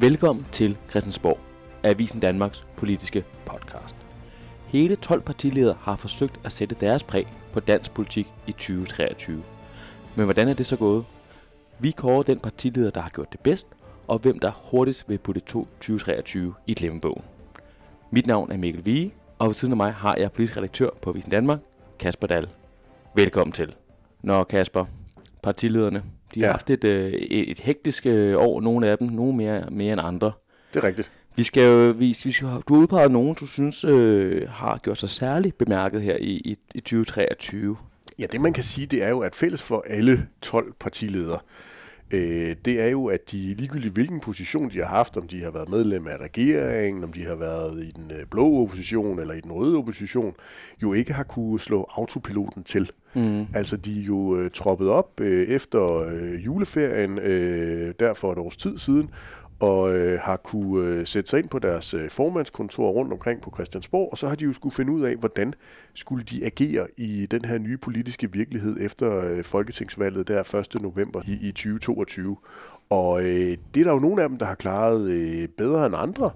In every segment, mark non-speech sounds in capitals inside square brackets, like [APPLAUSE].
Velkommen til Christiansborg, Avisen Danmarks politiske podcast. Hele 12 partiledere har forsøgt at sætte deres præg på dansk politik i 2023. Men hvordan er det så gået? Vi kårer den partileder, der har gjort det bedst, og hvem der hurtigst vil putte 2023 i glemmebogen. Mit navn er Mikkel Vige, og ved siden af mig har jeg politisk redaktør på Avisen Danmark, Kasper Dahl. Velkommen til. Nå Kasper, partilederne, de har Ja. haft et, øh, et, et hektisk øh, år, nogle af dem, nogle mere, mere end andre. Det er rigtigt. Vi skal jo, vi, vi skal, du har udpeget nogen, du synes øh, har gjort sig særligt bemærket her i, i, i 2023. Ja, det man kan sige, det er jo, at fælles for alle 12 partiledere, øh, det er jo, at de ligegyldigt hvilken position de har haft, om de har været medlem af regeringen, om de har været i den øh, blå opposition eller i den røde opposition, jo ikke har kunne slå autopiloten til. Mm. Altså, de er jo øh, troppet op øh, efter øh, juleferien, øh, der for et års tid siden, og øh, har kunne øh, sætte sig ind på deres øh, formandskontor rundt omkring på Christiansborg, og så har de jo skulle finde ud af, hvordan skulle de agere i den her nye politiske virkelighed efter øh, folketingsvalget der 1. november i, i 2022. Og øh, det er der jo nogle af dem, der har klaret øh, bedre end andre,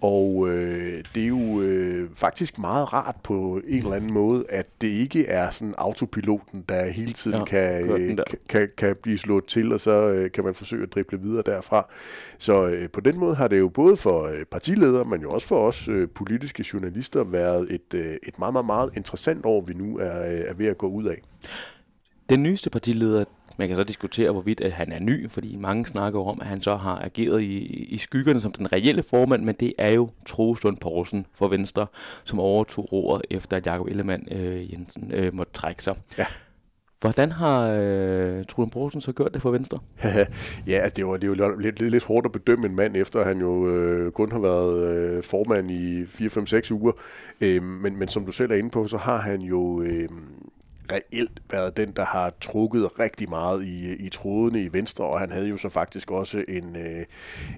og øh, det er jo øh, faktisk meget rart på en eller anden måde, at det ikke er sådan autopiloten, der hele tiden Ja, kan, øh, kan, kan blive slået til, og så øh, kan man forsøge at drible videre derfra. Så øh, på den måde har det jo både for øh, partiledere, men jo også for os øh, politiske journalister været et, øh, et meget, meget, meget interessant år, vi nu er, øh, er ved at gå ud af. Den nyeste partileder, man kan så diskutere, hvorvidt at han er ny, fordi mange snakker om, at han så har ageret i, i skyggerne som den reelle formand, men det er jo Troels Lund Poulsen for Venstre, som overtog roret efter at Jakob Ellemann øh, Jensen øh, måtte trække sig. Ja. Hvordan har øh, Troels Lund Poulsen så gjort det for Venstre? [LAUGHS] ja, det, var, det er jo lidt, lidt, lidt hårdt at bedømme en mand, efter han jo øh, kun har været øh, formand i 4-5-6 uger. Øh, men, men som du selv er inde på, så har han jo øh, reelt været den, der har trukket rigtig meget i, i trådene i Venstre, og han havde jo så faktisk også en, øh,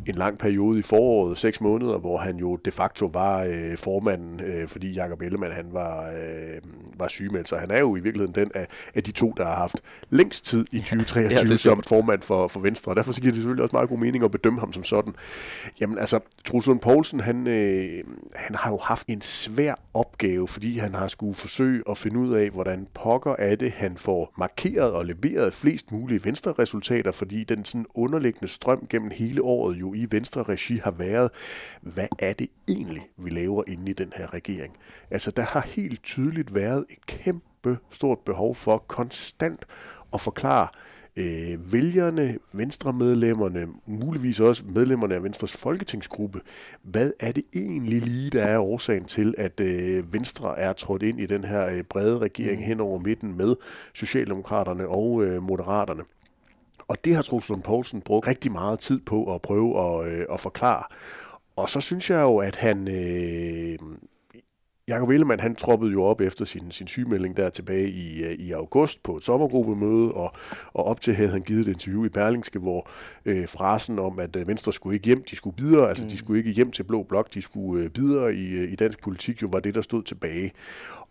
en lang periode i foråret, seks måneder, hvor han jo de facto var øh, formanden, øh, fordi Jakob Ellemann han var, øh, var sygemeldt. Så han er jo i virkeligheden den af, af de to, der har haft længst tid i 2023 Ja, ja, som formand for, for Venstre, og derfor så giver det selvfølgelig også meget god mening at bedømme ham som sådan. Jamen altså, Troels Lund Poulsen, han, øh, han har jo haft en svær opgave, fordi han har skulle forsøge at finde ud af, hvordan pokker er det, han får markeret og leveret flest mulige Venstre-resultater, fordi den sådan underliggende strøm gennem hele året jo i Venstre-regi har været, hvad er det egentlig, vi laver inde i den her regering? Altså, der har helt tydeligt været et kæmpe stort behov for konstant at forklare, øh, vælgerne, venstremedlemmerne, muligvis også medlemmerne af Venstres folketingsgruppe, hvad er det egentlig lige, der er årsagen til, at øh, Venstre er trådt ind i den her øh, brede regering hen over midten med Socialdemokraterne og øh, Moderaterne. Og det har Troels Lund Poulsen brugt rigtig meget tid på at prøve at, øh, at forklare. Og så synes jeg jo, at han... Øh, Jakob Ellemann, han troppede jo op efter sin, sin sygemelding der tilbage i, øh, i august på et sommergruppemøde, og, og op til havde han givet et interview i Berlingske, hvor øh, frasen om, at øh, Venstre skulle ikke hjem, de skulle videre, altså de skulle ikke hjem til Blå Blok, de skulle øh, videre i, øh, i dansk politik, jo var det, der stod tilbage.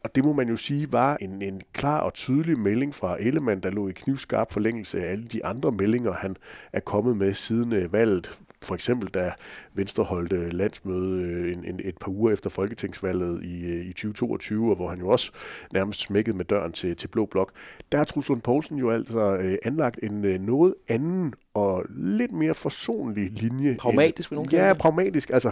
Og det må man jo sige var en, en klar og tydelig melding fra Ellemann, der lå i knivskarp forlængelse af alle de andre meldinger, han er kommet med siden øh, valget. For eksempel da Venstre holdt landsmøde øh, en, en, et par uger efter folketingsvalget i, øh, i 2022, og hvor han jo også nærmest smækkede med døren til, til Blå Blok. Der har Truls Lund Poulsen jo altså anlagt en noget anden og lidt mere forsonlig linje. Pragmatisk, vil nogen Ja, pragmatisk. Altså,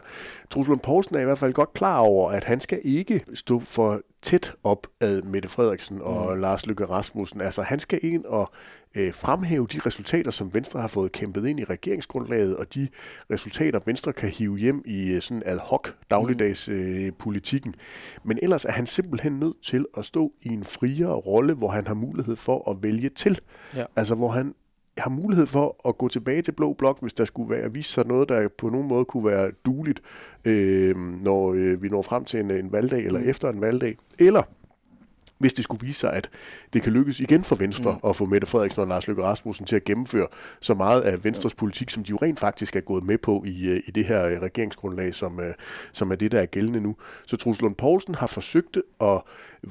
Truls Lund Poulsen er i hvert fald godt klar over, at han skal ikke stå for tæt op ad Mette Frederiksen og mm. Lars Løkke Rasmussen. Altså, han skal ind og øh, fremhæve de resultater, som Venstre har fået kæmpet ind i regeringsgrundlaget, og de resultater, Venstre kan hive hjem i øh, sådan ad hoc dagligdags øh, politikken. Men ellers er han simpelthen nødt til at stå i en friere rolle, hvor han har mulighed for at vælge til. Ja. Altså, hvor han har mulighed for at gå tilbage til Blå Blok, hvis der skulle være vise sig noget, der på nogen måde kunne være dueligt, øh, når øh, vi når frem til en, en valgdag eller efter en valgdag. Eller hvis det skulle vise sig, at det kan lykkes igen for Venstre mm. at få Mette Frederiksen og Lars Løkke Rasmussen til at gennemføre så meget af Venstres ja. politik, som de jo rent faktisk er gået med på i, øh, i det her øh, regeringsgrundlag, som, øh, som er det, der er gældende nu. Så Truls Lund Poulsen har forsøgt at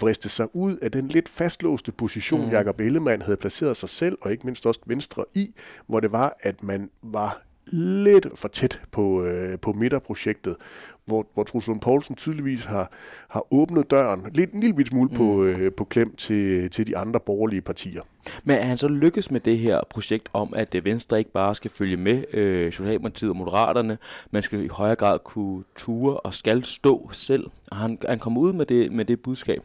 vriste sig ud af den lidt fastlåste position, mm. Jakob Ellemann havde placeret sig selv, og ikke mindst også Venstre i, hvor det var, at man var lidt for tæt på, øh, på midterprojektet, hvor, hvor Truslund Poulsen tydeligvis har, har åbnet døren lidt en lille smule mm. på, øh, på klem til, til de andre borgerlige partier. Men er han så lykkes med det her projekt om, at øh, Venstre ikke bare skal følge med øh, Socialdemokratiet og Moderaterne, man skal i højere grad kunne ture og skal stå selv? Og han, han kommer ud med det, med det budskab?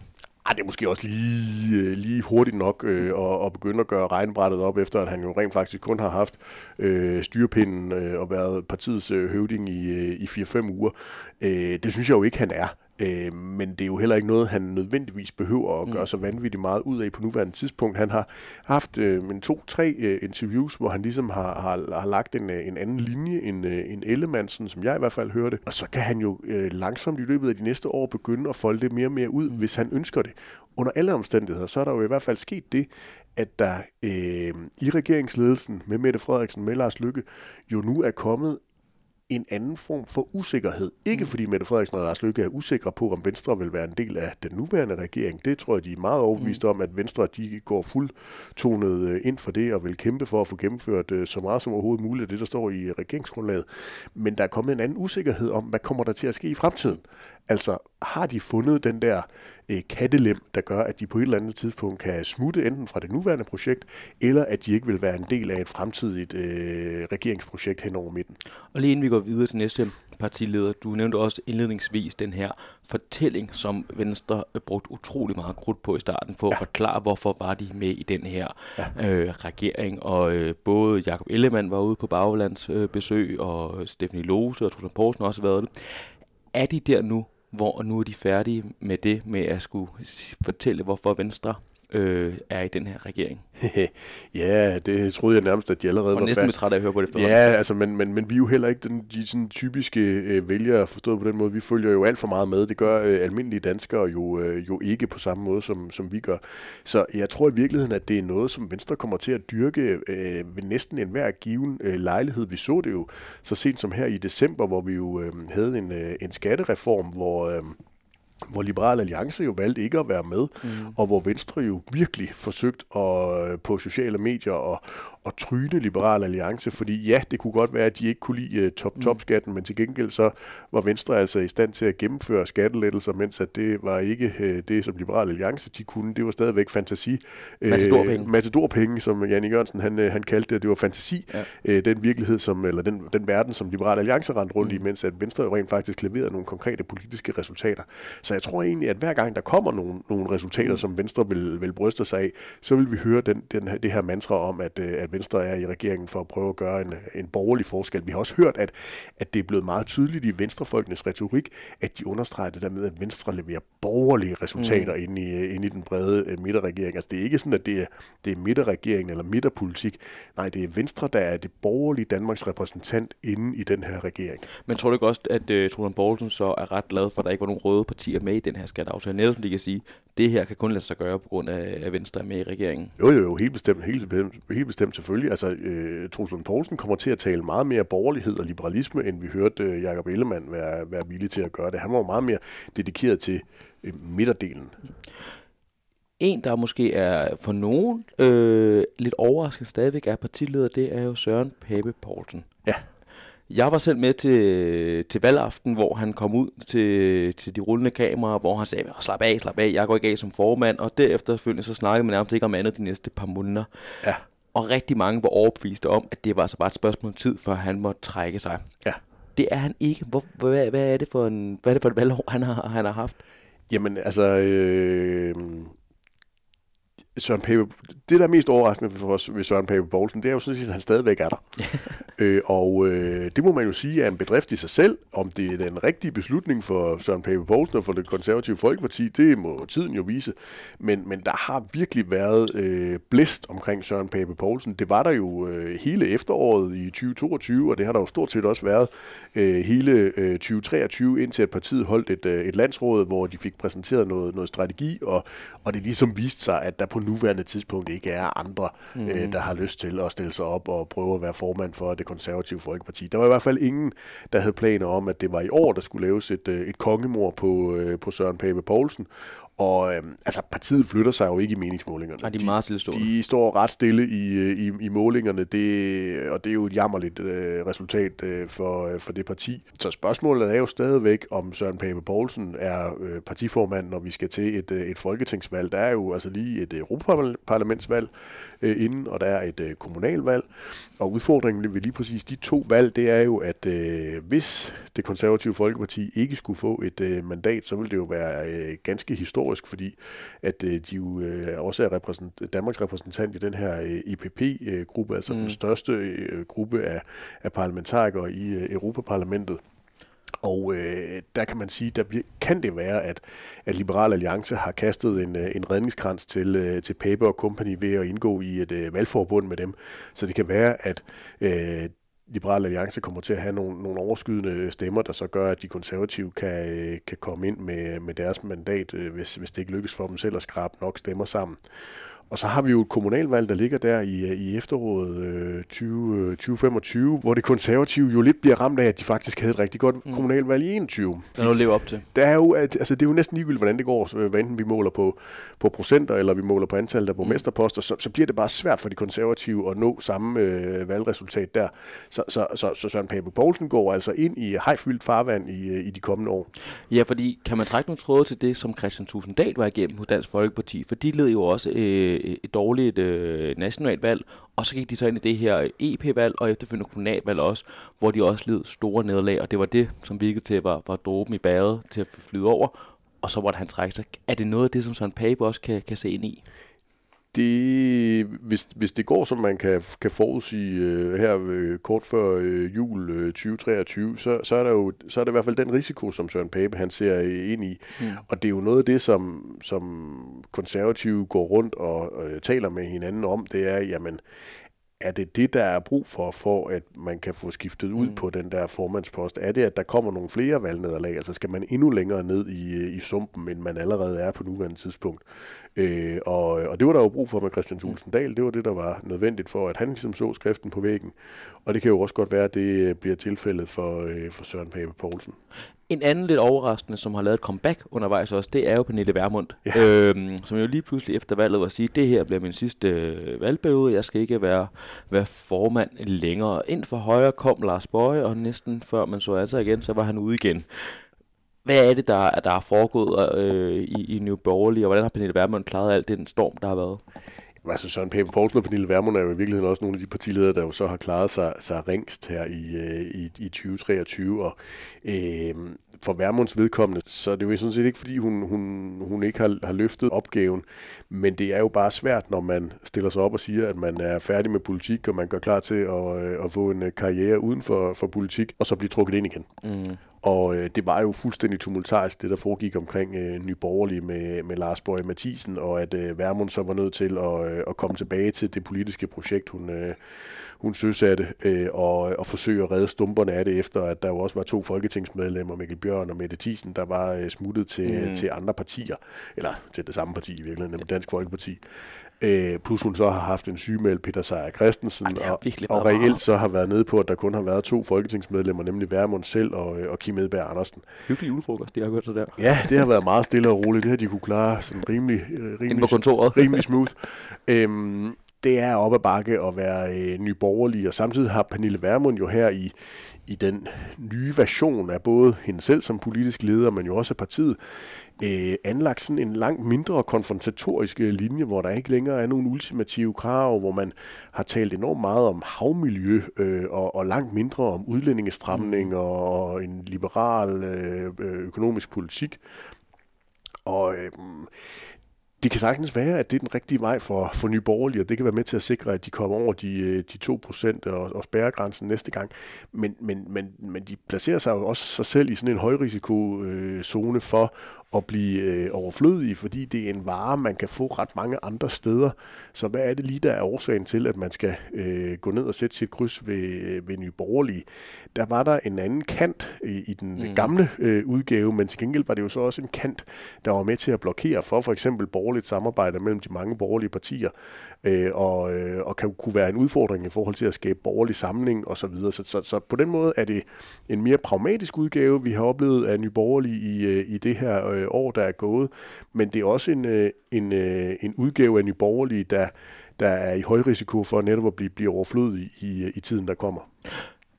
Ah, det er måske også lige, øh, lige hurtigt nok øh, at, at begynde at gøre regnbrættet op, efter at han jo rent faktisk kun har haft øh, styrpinden øh, og været partiets øh, høvding i, øh, i 4-5 uger. Øh, det synes jeg jo ikke, han er. Øh, men det er jo heller ikke noget, han nødvendigvis behøver at gøre mm. så vanvittigt meget ud af på nuværende tidspunkt. Han har haft øh, en to-tre øh, interviews, hvor han ligesom har, har, har lagt en, øh, en anden linje end, øh, en Ellemansen, som jeg i hvert fald hørte. Og så kan han jo øh, langsomt i løbet af de næste år begynde at folde det mere og mere ud, mm. hvis han ønsker det. Under alle omstændigheder, så er der jo i hvert fald sket det, at der øh, i regeringsledelsen med Mette Frederiksen, med Lars Lykke, jo nu er kommet en anden form for usikkerhed. Ikke mm. fordi Mette Frederiksen og Lars Løkke er usikre på, om Venstre vil være en del af den nuværende regering. Det tror jeg, de er meget overbeviste mm. om, at Venstre de går fuldtonet øh, ind for det og vil kæmpe for at få gennemført øh, så meget som overhovedet muligt af det, der står i regeringsgrundlaget. Men der er kommet en anden usikkerhed om, hvad kommer der til at ske i fremtiden. Altså, har de fundet den der øh, kattelem, der gør, at de på et eller andet tidspunkt kan smutte enten fra det nuværende projekt, eller at de ikke vil være en del af et fremtidigt øh, regeringsprojekt hen over midten. Og lige inden vi går videre til næste partileder, du nævnte også indledningsvis den her fortælling, som Venstre brugt utrolig meget krudt på i starten, for ja. at forklare, hvorfor var de med i den her ja. øh, regering. Og øh, både Jakob Ellemann var ude på baglands øh, besøg, og Stephanie Lose og Truslund Poulsen også været det. Er de der nu, hvor nu er de færdige med det med at skulle fortælle, hvorfor Venstre øh, er i den her regering. [LAUGHS] ja, det troede jeg nærmest, at de allerede var næsten træt af at høre på det Ja, altså, men, men, men vi er jo heller ikke den, de sådan, typiske øh, vælgere forstået på den måde. Vi følger jo alt for meget med. Det gør øh, almindelige danskere jo, øh, jo ikke på samme måde, som, som vi gør. Så jeg tror i virkeligheden, at det er noget, som Venstre kommer til at dyrke øh, ved næsten enhver given øh, lejlighed. Vi så det jo så sent som her i december, hvor vi jo øh, havde en, øh, en skattereform, hvor... Øh, hvor Liberal Alliance jo valgte ikke at være med, mm. og hvor Venstre jo virkelig forsøgt at, øh, på sociale medier at, at tryne Liberal Alliance, fordi ja, det kunne godt være, at de ikke kunne lide uh, top-top-skatten, mm. men til gengæld så var Venstre altså i stand til at gennemføre skattelettelser, mens at det var ikke uh, det, som Liberal Alliance de kunne. Det var stadigvæk fantasi. Matadorpenge. Uh, Matadorpenge, som Janne Jørgensen han, han kaldte det. Det var fantasi. Ja. Den virkelighed, som, eller den, den verden, som Liberal Alliance rendte rundt mm. i, mens at Venstre jo rent faktisk leverede nogle konkrete politiske resultater. Så jeg tror egentlig, at hver gang der kommer nogle, nogle resultater, mm. som Venstre vil, vil bryste sig af, så vil vi høre den, den, det her mantra om, at, at Venstre er i regeringen for at prøve at gøre en, en borgerlig forskel. Vi har også hørt, at, at det er blevet meget tydeligt i venstrefolkenes retorik, at de understreger det der med, at Venstre leverer borgerlige resultater mm. ind, i, ind i den brede uh, midterregering. Altså det er ikke sådan, at det er, det er midterregeringen eller midterpolitik. Nej, det er Venstre, der er det borgerlige Danmarks repræsentant inde i den her regering. Men tror du ikke også, at uh, Trond Poulsen så er ret glad for, at der ikke var nogen røde partier med i den her skatteaftale? Netop som de kan sige, det her kan kun lade sig gøre på grund af, at Venstre er med i regeringen. Jo, jo, jo helt bestemt, helt bestemt, helt bestemt selvfølgelig. Altså, øh, Truslund Poulsen kommer til at tale meget mere borgerlighed og liberalisme, end vi hørte øh, Jacob Ellemann være, være villig til at gøre det. Han var meget mere dedikeret til øh, midterdelen. En, der måske er for nogen øh, lidt overraskende stadigvæk er partileder, det er jo Søren Pape Poulsen. Ja. Jeg var selv med til, til valgaften, hvor han kom ud til, til de rullende kameraer, hvor han sagde, slap af, slap af, jeg går ikke af som formand, og derefter så snakkede man nærmest ikke om andet de næste par måneder. Ja. Og rigtig mange var overbeviste om, at det var altså bare et spørgsmål om tid, før han måtte trække sig. Ja. Det er han ikke. Hvor, hvad, hvad, er det for en, hvad er det for et valgår, han har, han har haft? Jamen, altså... Øh, Søren Pape, det der er mest overraskende for os ved Søren Pape Poulsen, det er jo sådan set, at han stadigvæk er der. [LAUGHS] øh, og øh, det må man jo sige er en bedrift i sig selv. Om det er den rigtige beslutning for Søren Pape Poulsen og for det konservative Folkeparti, det må tiden jo vise. Men, men der har virkelig været øh, blæst omkring Søren Pape Poulsen. Det var der jo øh, hele efteråret i 2022, og det har der jo stort set også været øh, hele øh, 2023, indtil at partiet holdt et, øh, et landsråd, hvor de fik præsenteret noget, noget strategi, og, og det ligesom viste sig, at der på nuværende tidspunkt ikke er andre, mm. øh, der har lyst til at stille sig op og prøve at være formand for det konservative Folkeparti. Der var i hvert fald ingen, der havde planer om, at det var i år, der skulle laves et, øh, et kongemor på, øh, på Søren Pape Poulsen, Og øh, altså, partiet flytter sig jo ikke i meningsmålingerne. Nej, de er meget stillestående. De står ret stille i, øh, i, i målingerne, det, og det er jo et jammerligt øh, resultat øh, for, øh, for det parti. Så spørgsmålet er jo stadigvæk, om Søren Pape Poulsen er øh, partiformand, når vi skal til et, øh, et folketingsvalg. Der er jo altså lige et Europaparlamentsvalg øh, inden, og der er et øh, kommunalvalg. Og udfordringen ved lige præcis de to valg, det er jo, at øh, hvis det konservative Folkeparti ikke skulle få et øh, mandat, så vil det jo være øh, ganske historisk, fordi at øh, de jo øh, også er repræsent, Danmarks repræsentant i den her øh, EPP-gruppe, altså mm. den største øh, gruppe af, af parlamentarikere i øh, Europaparlamentet. Og øh, der kan man sige, der bliver, kan det være, at, at Liberal Alliance har kastet en, øh, en redningskrans til, øh, til Pape og Company ved at indgå i et øh, valgforbund med dem. Så det kan være, at øh, Liberal Alliance kommer til at have nogle, nogle overskydende stemmer, der så gør, at de konservative kan, øh, kan komme ind med, med deres mandat, øh, hvis, hvis det ikke lykkes for dem selv at skrabe nok stemmer sammen. Og så har vi jo et kommunalvalg, der ligger der i, i efteråret øh, 20, 2025, hvor det konservative jo lidt bliver ramt af, at de faktisk havde et rigtig godt mm. kommunalvalg i 21. Der er noget at leve op til. Der er jo, altså, det er jo næsten ligegyldigt, hvordan det går, hvad enten vi måler på, på procenter, eller vi måler på antallet af borgmesterposter, så, så bliver det bare svært for de konservative at nå samme øh, valgresultat der. Så, så, så, så Søren Pape Poulsen går altså ind i hejfyldt farvand i, øh, i de kommende år. Ja, fordi kan man trække nogle tråde til det, som Christian Tusinddal var igennem hos Dansk Folkeparti, for de led jo også øh, Øh, et dårligt øh, nationalt valg, og så gik de så ind i det her EP-valg, og efterfølgende kommunalvalg også, hvor de også led store nederlag, og det var det, som virkede til, var, var dråben i bæret til at flyde over, og så måtte han trække sig. Er det noget af det, som Søren Pape også kan, kan se ind i? Det, hvis, hvis det går, som man kan, kan forudsige øh, her øh, kort før øh, jul øh, 2023, så, så, er der jo så er det i hvert fald den risiko, som Søren Pape han ser øh, ind i. Mm. Og det er jo noget af det, som, som konservative går rundt og øh, taler med hinanden om, det er, jamen, er det det, der er brug for, for at man kan få skiftet ud mm. på den der formandspost? Er det, at der kommer nogle flere valgnederlag? Altså skal man endnu længere ned i, øh, i sumpen, end man allerede er på nuværende tidspunkt? Øh, og, og det var der jo brug for med Christian Thulsen Dahl. Det var det, der var nødvendigt for, at han ligesom så skriften på væggen. Og det kan jo også godt være, at det bliver tilfældet for, øh, for Søren Pape Poulsen. En anden lidt overraskende, som har lavet et comeback undervejs også, det er jo Pernille Vermund, ja. øhm, som jo lige pludselig efter valget var at sige, det her bliver min sidste øh, valgperiode, jeg skal ikke være, være formand længere. Ind for højre kom Lars Bøje, og næsten før man så altså igen, så var han ude igen. Hvad er det, der, der er foregået øh, i, i New Borgerlige, og hvordan har Pernille Vermund klaret alt den storm, der har været? Altså Søren Pape Poulsen og Pernille Vermund er jo i virkeligheden også nogle af de partiledere, der jo så har klaret sig, sig ringst her i, øh, i, i 2023. Og øh, for Vermunds vedkommende, så det er jo sådan set ikke, fordi hun, hun, hun ikke har, har løftet opgaven, men det er jo bare svært, når man stiller sig op og siger, at man er færdig med politik, og man gør klar til at, øh, at få en øh, karriere uden for, for politik, og så blive trukket ind igen. Mm. Og øh, det var jo fuldstændig tumultarisk, det der foregik omkring øh, Nyborgerlige med, med Lars Borg Mathisen, og at øh, Værmund så var nødt til at, øh, at komme tilbage til det politiske projekt, hun, øh, hun søsatte, øh, og, og forsøge at redde stumperne af det, efter at der jo også var to folketingsmedlemmer, Mikkel Bjørn og Mette Thiesen, der var øh, smuttet til, mm. til andre partier, eller til det samme parti i virkeligheden, nemlig Dansk Folkeparti. Øh, plus hun så har haft en sygemeldt Peter Seier Christensen, Ej, og, og reelt så har været nede på, at der kun har været to folketingsmedlemmer, nemlig Værmund selv og, øh, og Kim Edberg Andersen. Hyggelig julefrokost, de har gjort så der. Ja, det har været meget stille og roligt. Det har de kunne klare sådan rimelig, øh, rimelig, på kontoret. rimelig smooth. [LAUGHS] øhm, det er op ad bakke at være øh, nyborgerlig, og samtidig har Pernille Vermund jo her i, i den nye version af både hende selv som politisk leder, men jo også af partiet, øh, anlagt sådan en langt mindre konfrontatorisk øh, linje, hvor der ikke længere er nogen ultimative krav, hvor man har talt enormt meget om havmiljø øh, og, og langt mindre om udlændingestramning mm. og, og en liberal øh, øh økonomisk politik. Og øh, det kan sagtens være, at det er den rigtige vej for, for Nye Borgerlige, og det kan være med til at sikre, at de kommer over de, øh, de 2% og, og spærregrænsen næste gang. Men, men, men, men de placerer sig jo også sig selv i sådan en højrisikozone for at blive øh, overflødige, fordi det er en vare, man kan få ret mange andre steder. Så hvad er det lige, der er årsagen til, at man skal øh, gå ned og sætte sit kryds ved, ved Nye Borgerlige? Der var der en anden kant øh, i den mm. gamle øh, udgave, men til gengæld var det jo så også en kant, der var med til at blokere for for eksempel borgerligt samarbejde mellem de mange borgerlige partier, øh, og, øh, og kan kunne være en udfordring i forhold til at skabe borgerlig samling osv. Så, videre. så, så, så på den måde er det en mere pragmatisk udgave, vi har oplevet af Nye Borgerlige i, øh, i det her øh, Øh, år, der er gået. Men det er også en, øh, en, øh, en udgave af Nye Borgerlige, der, der er i høj risiko for netop at blive, blive overflødig i, i, i tiden, der kommer.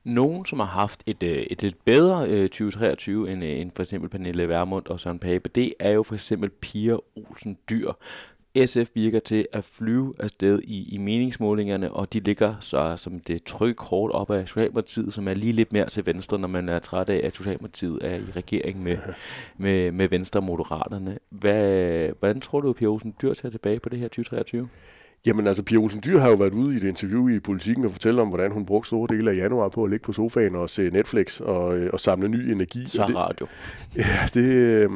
Nogen, som har haft et, øh, et lidt bedre øh, 2023 end, øh, end for eksempel Pernille Vermund og Søren Pape, det er jo for eksempel Pia Olsen Dyr. SF virker til at flyve afsted i, i meningsmålingerne, og de ligger så som det tryk hårdt op af Socialdemokratiet, som er lige lidt mere til venstre, når man er træt af, at Socialdemokratiet er i regering med, [LAUGHS] med, med Venstre og Moderaterne. Hvad, hvordan tror du, at Pia Olsen Dyr tager tilbage på det her 2023? Jamen altså, Pia Olsen Dyr har jo været ude i et interview i Politiken og fortælle om, hvordan hun brugte store dele af januar på at ligge på sofaen og se Netflix og, øh, og samle ny energi. Så og det, radio. [LAUGHS] Ja, det, øh,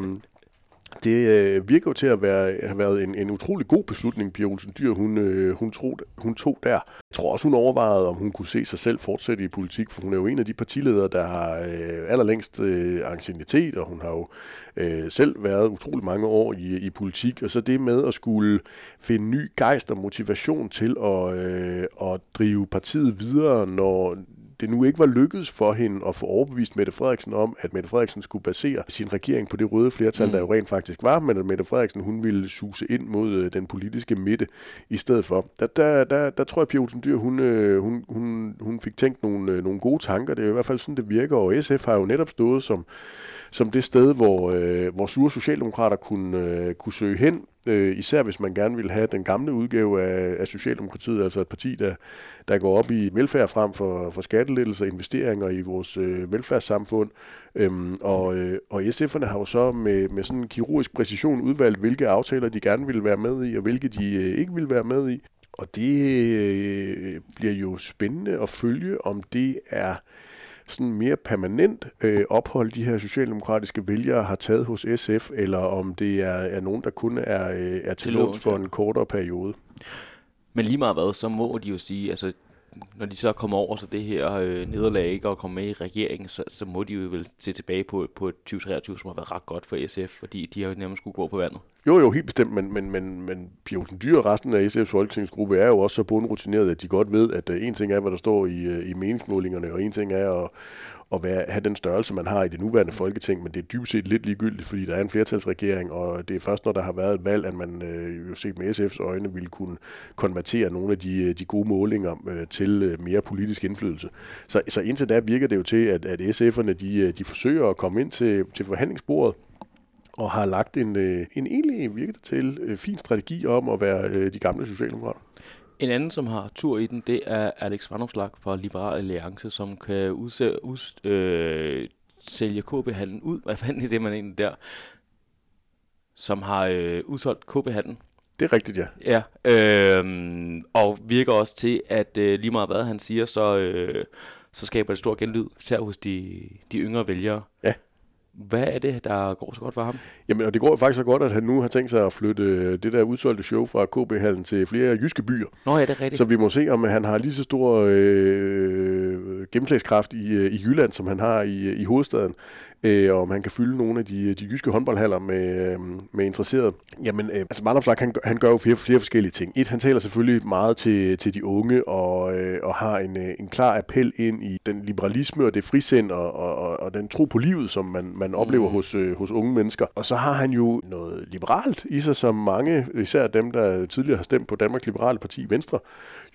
det øh, virker jo til at være, have været en, en utrolig god beslutning, Pia Olsen Dyr, hun, øh, hun, tro, hun tog der. Jeg tror også, hun overvejede, om hun kunne se sig selv fortsætte i politik, for hun er jo en af de partiledere, der har øh, allerlængst øh, anciennitet, og hun har jo øh, selv været utrolig mange år i, i politik, og så det med at skulle finde ny gejst og motivation til at, øh, at drive partiet videre, når det nu ikke var lykkedes for hende at få overbevist Mette Frederiksen om, at Mette Frederiksen skulle basere sin regering på det røde flertal, mm. der jo rent faktisk var, men at Mette Frederiksen hun ville suse ind mod øh, den politiske midte i stedet for. Der, der, der, der tror jeg, at Pia Olsen Dyr, hun, øh, hun, hun, hun fik tænkt nogle, øh, nogle gode tanker. Det er i hvert fald sådan, det virker, og SF har jo netop stået som, som det sted, hvor, øh, hvor sure socialdemokrater kunne, øh, kunne søge hen, øh, især hvis man gerne vil have den gamle udgave af, af Socialdemokratiet, altså et parti, der, der går op i velfærd frem for, for skattelettelser investeringer i vores øh, velfærdssamfund. Øhm, og, øh, og SF'erne har jo så med, med sådan en kirurgisk præcision udvalgt, hvilke aftaler de gerne vil være med i, og hvilke de øh, ikke vil være med i. Og det øh, bliver jo spændende at følge, om det er sådan mere permanent øh, ophold, de her socialdemokratiske vælgere har taget hos SF, eller om det er, er nogen, der kun er, øh, er til låns for en kortere periode. Men lige meget hvad, så må de jo sige, altså når de så kommer over så det her øh, nederlag ikke og kommer med i regeringen, så, så må de jo vel se tilbage på, på 2023, som har været ret godt for SF, fordi de har jo nærmest skulle gå på vandet. Jo, jo, helt bestemt, men, men, men, men Pia Olsen Dyr og resten af SF's folketingsgruppe er jo også så bundrutineret, at de godt ved, at øh, en ting er, hvad der står i, øh, i meningsmålingerne, og en ting er at, at være, have den størrelse, man har i det nuværende folketing, men det er dybest set lidt ligegyldigt, fordi der er en flertalsregering, og det er først, når der har været et valg, at man øh, jo set med SF's øjne ville kunne konvertere nogle af de, øh, de gode målinger øh, til øh, mere politisk indflydelse. Så, så indtil da virker det jo til, at, at SF'erne de, øh, de forsøger at komme ind til, til forhandlingsbordet, og har lagt en, en egentlig, virket til, fin strategi om at være de gamle socialdemokrater. En anden, som har tur i den, det er Alex Vandomslag fra Liberal Alliance, som kan udse, us, øh, sælge KB-handlen ud. Hvad fanden er det, man egentlig der? Som har øh, udsolgt KB-handlen. Det er rigtigt, ja. Ja, øh, og virker også til, at øh, lige meget hvad han siger, så, øh, så skaber det stor genlyd, især hos de, de yngre vælgere. Ja. Hvad er det, der går så godt for ham? Jamen, og det går faktisk så godt, at han nu har tænkt sig at flytte det der udsolgte show fra KB-hallen til flere jyske byer. Nå ja, det er rigtigt. Så vi må se, om han har lige så stor øh, gennemslagskraft i, øh, i Jylland, som han har i, i hovedstaden øh, og om han kan fylde nogle af de, de jyske håndboldhaller med, øh, med interesserede. Jamen, øh, altså Marlopslag, han, han gør jo flere, flere forskellige ting. Et, han taler selvfølgelig meget til, til de unge, og, øh, og har en, øh, en klar appel ind i den liberalisme og det frisind, og, og, og den tro på livet, som man, man oplever mm. hos, øh, hos unge mennesker. Og så har han jo noget liberalt i sig, som mange, især dem, der tidligere har stemt på Danmarks Liberale Parti, Venstre,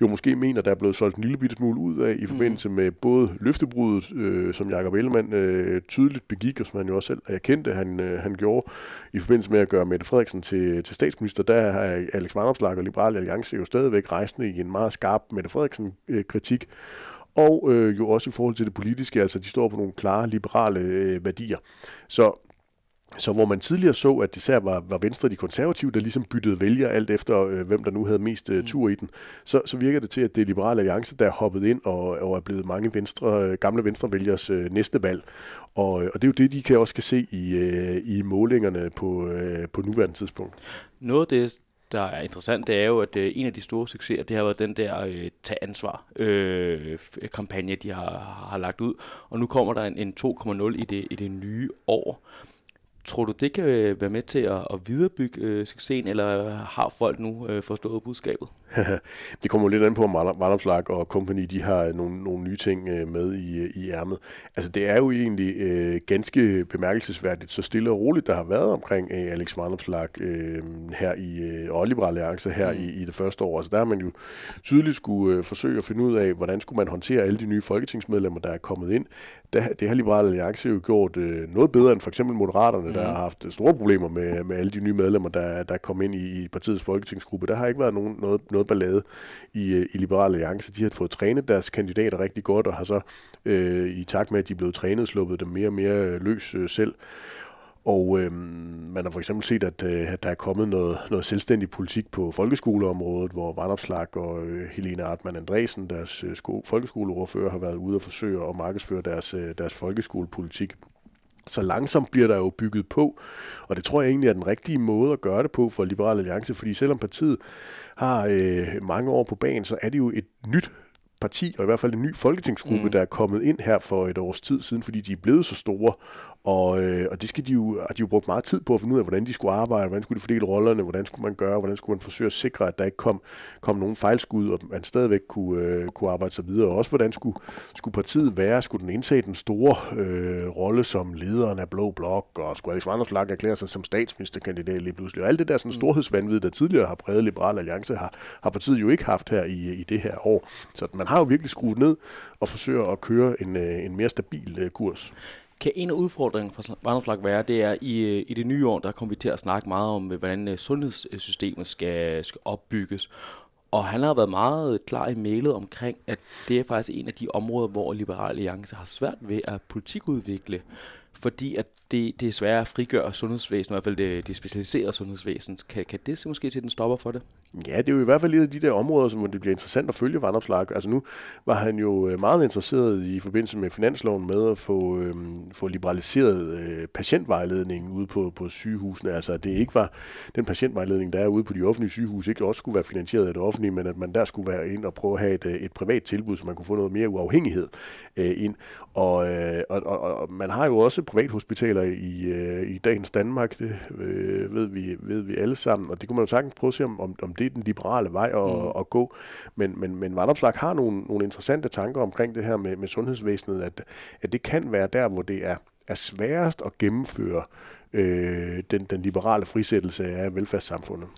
jo måske mener, der er blevet solgt en lille bitte smule ud af i forbindelse mm. med både løftebruddet, øh, som Jakob Ellemann øh, tydeligt gik, og som han jo også selv erkendte, han, øh, han gjorde i forbindelse med at gøre Mette Frederiksen til, til statsminister. Der har Alex Vandopslag og Liberale Alliance jo stadigvæk rejsende i en meget skarp Mette Frederiksen-kritik. Øh, og øh, jo også i forhold til det politiske, altså de står på nogle klare liberale øh, værdier. Så så hvor man tidligere så, at det især var, var Venstre de konservative, der ligesom byttede vælger alt efter, øh, hvem der nu havde mest øh, tur i den, så, så virker det til, at det er Liberale Alliance, der er hoppet ind og, og er blevet mange venstre, øh, gamle venstrevælgers øh, næste valg. Og, og det er jo det, de kan også kan se i, øh, i målingerne på, øh, på nuværende tidspunkt. Noget af det, der er interessant, det er jo, at øh, en af de store succeser, det har været den der øh, tag ansvar øh, kampagne, de har, har lagt ud. Og nu kommer der en, en 2,0 i det, i det nye år Tror du, det kan være med til at, at viderebygge øh, succesen, eller har folk nu øh, forstået budskabet? [LAUGHS] det kommer lidt an på, om Vandomslag og company de har nogle, nogle nye ting øh, med i, i ærmet. Altså det er jo egentlig øh, ganske bemærkelsesværdigt, så stille og roligt, der har været omkring øh, Alex Vandomslag øh, her i, øh, og Liberal Alliance her mm. i, i det første år. Altså der har man jo tydeligt skulle øh, forsøge at finde ud af, hvordan skulle man håndtere alle de nye folketingsmedlemmer, der er kommet ind. Det, det har Liberal Alliance jo gjort øh, noget bedre end for eksempel Moderaterne, mm. der har haft øh, store problemer med, med alle de nye medlemmer, der, der kom ind i, i partiets folketingsgruppe. Der har ikke været nogen, noget, noget ballade i, øh, i Liberale Alliance. De har fået trænet deres kandidater rigtig godt, og har så øh, i takt med, at de er blevet trænet, sluppet dem mere og mere øh, løs øh, selv. Og øh, man har for eksempel set, at, øh, at der er kommet noget, noget selvstændig politik på folkeskoleområdet, hvor Vandopslag og øh, Helene Artmann Andresen, deres øh, sko- folkeskoleordfører, har været ude og forsøge at markedsføre deres, øh, deres folkeskolepolitik så langsomt bliver der jo bygget på, og det tror jeg egentlig er den rigtige måde at gøre det på for Liberal Alliance, fordi selvom partiet har øh, mange år på banen, så er det jo et nyt parti, og i hvert fald en ny folketingsgruppe, mm. der er kommet ind her for et års tid siden, fordi de er blevet så store, og, øh, og det skal de jo, har de jo brugt meget tid på at finde ud af, hvordan de skulle arbejde, hvordan skulle de fordele rollerne, hvordan skulle man gøre, hvordan skulle man forsøge at sikre, at der ikke kom, kom nogen fejlskud, og man stadigvæk kunne, øh, kunne arbejde sig videre. Og også hvordan skulle, skulle partiet være, skulle den indtage den store øh, rolle som lederen af Blå Blok, og skulle Alex Vanderslag erklære sig som statsministerkandidat lige pludselig. Og alt det der sådan mm. storhedsvandvid, der tidligere har præget Liberal Alliance, har, har partiet jo ikke haft her i, i det her år. Så man har jo virkelig skruet ned og forsøger at køre en, øh, en mere stabil øh, kurs. Kan en af udfordringerne for Vandreflag være, det er, i, øh, i det nye år, der kommer vi til at snakke meget om, øh, hvordan øh, sundhedssystemet skal, skal opbygges. Og han har været meget klar i mailet omkring, at det er faktisk en af de områder, hvor Liberal Alliance har svært ved at politikudvikle fordi at det, det er svært at frigøre sundhedsvæsen, i hvert fald det, det specialiserede sundhedsvæsen. Kan, kan det måske til den stopper for det? Ja, det er jo i hvert fald et af de der områder, som det bliver interessant at følge Vandopslag. Altså nu var han jo øh, meget interesseret i forbindelse med finansloven med at få, øh, få liberaliseret øh, patientvejledning ude på, på sygehusene. Altså at det ikke var den patientvejledning, der er ude på de offentlige sygehus, ikke også skulle være finansieret af det offentlige, men at man der skulle være ind og prøve at have et, øh, et privat tilbud, så man kunne få noget mere uafhængighed øh, ind. Og, øh, og, og, og man har jo også privathospitaler i, øh, i dagens Danmark, det øh, ved, vi, ved vi alle sammen, og det kunne man jo sagtens prøve at se, om, om det er den liberale vej at, mm. at gå. Men, men, men Vandopslag har nogle, nogle interessante tanker omkring det her med, med sundhedsvæsenet, at, at det kan være der, hvor det er, er sværest at gennemføre øh, den, den liberale frisættelse af velfærdssamfundet.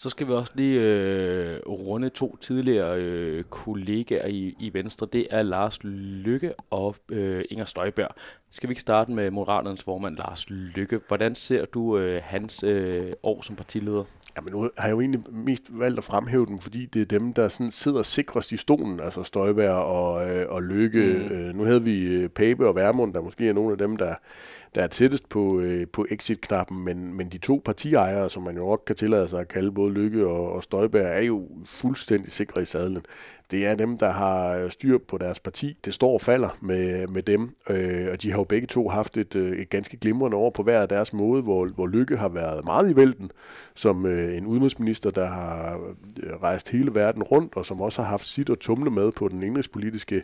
Så skal vi også lige øh, runde to tidligere øh, kollegaer i, i Venstre. Det er Lars Lykke og øh, Inger Støjberg. Skal vi ikke starte med Moderaternes formand Lars Lykke? Hvordan ser du øh, hans øh, år som partileder? Jamen nu har jeg jo egentlig mest valgt at fremhæve dem, fordi det er dem, der sådan sidder sikrest i stolen, altså Støjberg og, øh, og Lykke. Mm. Øh, nu havde vi øh, Pape og Værmund, der måske er nogle af dem, der der er tættest på, øh, på exit-knappen, men, men de to partiejere, som man jo også kan tillade sig at kalde både Lykke og, og Støjberg, er jo fuldstændig sikre i sadlen det er dem, der har øh, styr på deres parti. Det står og falder med, med dem, øh, og de har jo begge to haft et, øh, et ganske glimrende år på hver af deres måde, hvor, hvor Lykke har været meget i vælten, som øh, en udenrigsminister, der har øh, rejst hele verden rundt, og som også har haft sit og tumle med på den indrigspolitiske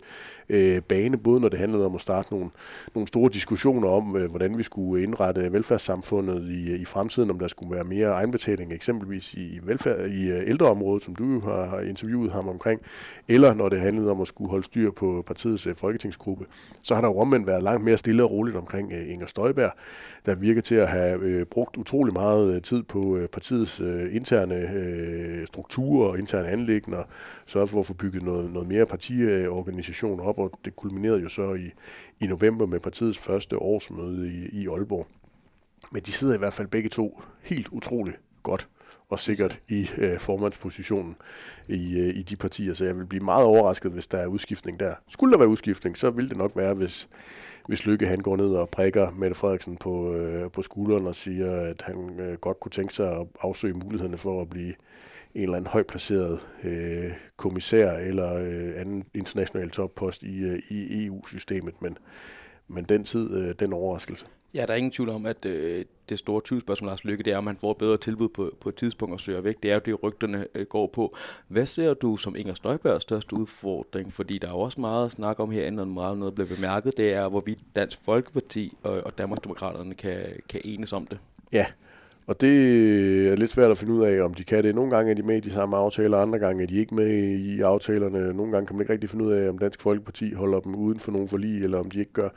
øh, bane, både når det handlede om at starte nogle, nogle store diskussioner om, øh, hvordan vi skulle indrette velfærdssamfundet i, i fremtiden, om der skulle være mere egenbetaling, eksempelvis i, velfærd, i ældreområdet, som du har, har interviewet ham omkring, eller når det handlede om at skulle holde styr på partiets øh, folketingsgruppe, så har der jo omvendt været langt mere stille og roligt omkring øh, Inger Støjberg, der virker til at have øh, brugt utrolig meget øh, tid på øh, partiets øh, interne strukturer og interne anlægner, sørget for at få bygget noget, noget mere partiorganisation op, og det kulminerede jo så i, i november med partiets første årsmøde i, i Aalborg. Men de sidder i hvert fald begge to helt utroligt godt og sikkert i øh, formandspositionen i, øh, i de partier, så jeg vil blive meget overrasket, hvis der er udskiftning der. Skulle der være udskiftning, så vil det nok være, hvis, hvis Lykke han går ned og prikker Mette Frederiksen på, øh, på skulderen og siger, at han øh, godt kunne tænke sig at afsøge mulighederne for at blive en eller anden højt placeret øh, kommissær eller øh, anden international toppost i, øh, i EU-systemet. Men, men den tid, øh, den overraskelse. Ja, der er ingen tvivl om, at øh, det store tvivlsspørgsmål Lars Lykke, det er, om man får et bedre tilbud på, på et tidspunkt og søger væk. Det er jo det, rygterne øh, går på. Hvad ser du som Inger Støjbergs største udfordring? Fordi der er jo også meget at snakke om herinde, og meget noget bliver bemærket. Det er, hvorvidt Dansk Folkeparti og, og Danmarksdemokraterne kan, kan enes om det. Ja, og det er lidt svært at finde ud af, om de kan det. Nogle gange er de med i de samme aftaler, andre gange er de ikke med i aftalerne. Nogle gange kan man ikke rigtig finde ud af, om Dansk Folkeparti holder dem uden for nogen forlig, eller om de ikke gør.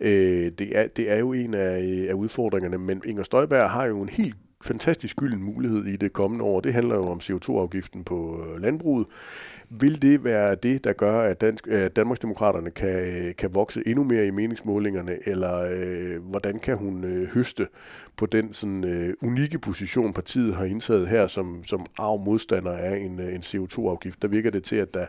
Øh, det, er, det er jo en af, af udfordringerne, men Inger Støjberg har jo en helt fantastisk gylden mulighed i det kommende år. Det handler jo om CO2-afgiften på øh, landbruget. Vil det være det, der gør, at, Dansk, øh, Danmarksdemokraterne kan, øh, kan vokse endnu mere i meningsmålingerne, eller øh, hvordan kan hun øh, høste på den sådan, øh, unikke position, partiet har indtaget her som, som arv modstander af en, øh, en CO2-afgift? Der virker det til, at der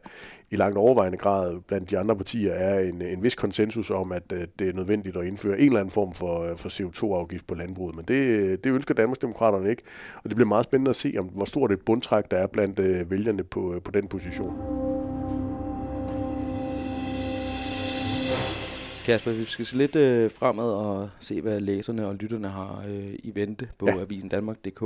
i langt overvejende grad blandt de andre partier er en, en vis konsensus om, at øh, det er nødvendigt at indføre en eller anden form for, øh, for CO2-afgift på landbruget. Men det, øh, det ønsker Danmarksdemokraterne ikke, og det bliver meget spændende at se, om hvor stort et bundtræk der er blandt øh, vælgerne på, øh, på den position. Kasper, vi skal se lidt øh, fremad og se, hvad læserne og lytterne har øh, i vente på ja. Avisen Danmark.dk.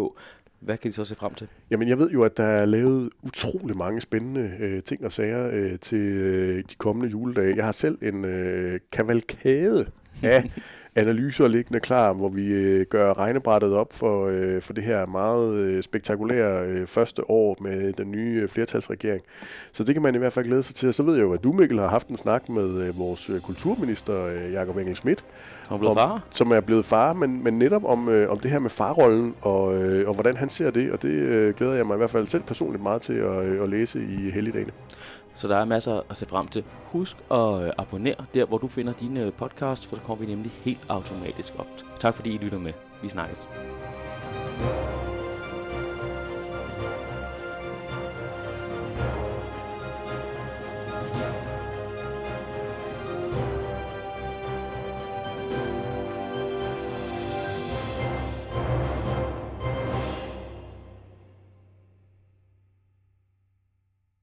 Hvad kan de så se frem til? Jamen, jeg ved jo, at der er lavet utrolig mange spændende øh, ting og sager øh, til øh, de kommende juledage. Jeg har selv en øh, kavalkade af [LAUGHS] analyser liggende klar, hvor vi øh, gør regnebrættet op for, øh, for det her meget øh, spektakulære øh, første år med den nye øh, flertalsregering. Så det kan man i hvert fald glæde sig til. Og så ved jeg jo, at du, Mikkel, har haft en snak med øh, vores øh, kulturminister, øh, Jakob Engel Schmidt. Som er blevet om, far. Som er blevet far, men, men netop om, øh, om det her med farrollen, og, øh, og hvordan han ser det. Og det øh, glæder jeg mig i hvert fald selv personligt meget til at, øh, at læse i helligdagene. Så der er masser at se frem til. Husk at øh, abonnere der, hvor du finder dine øh, podcast, for så kommer vi nemlig helt automatisk op. Tak fordi I lytter med. Vi snakkes. thank you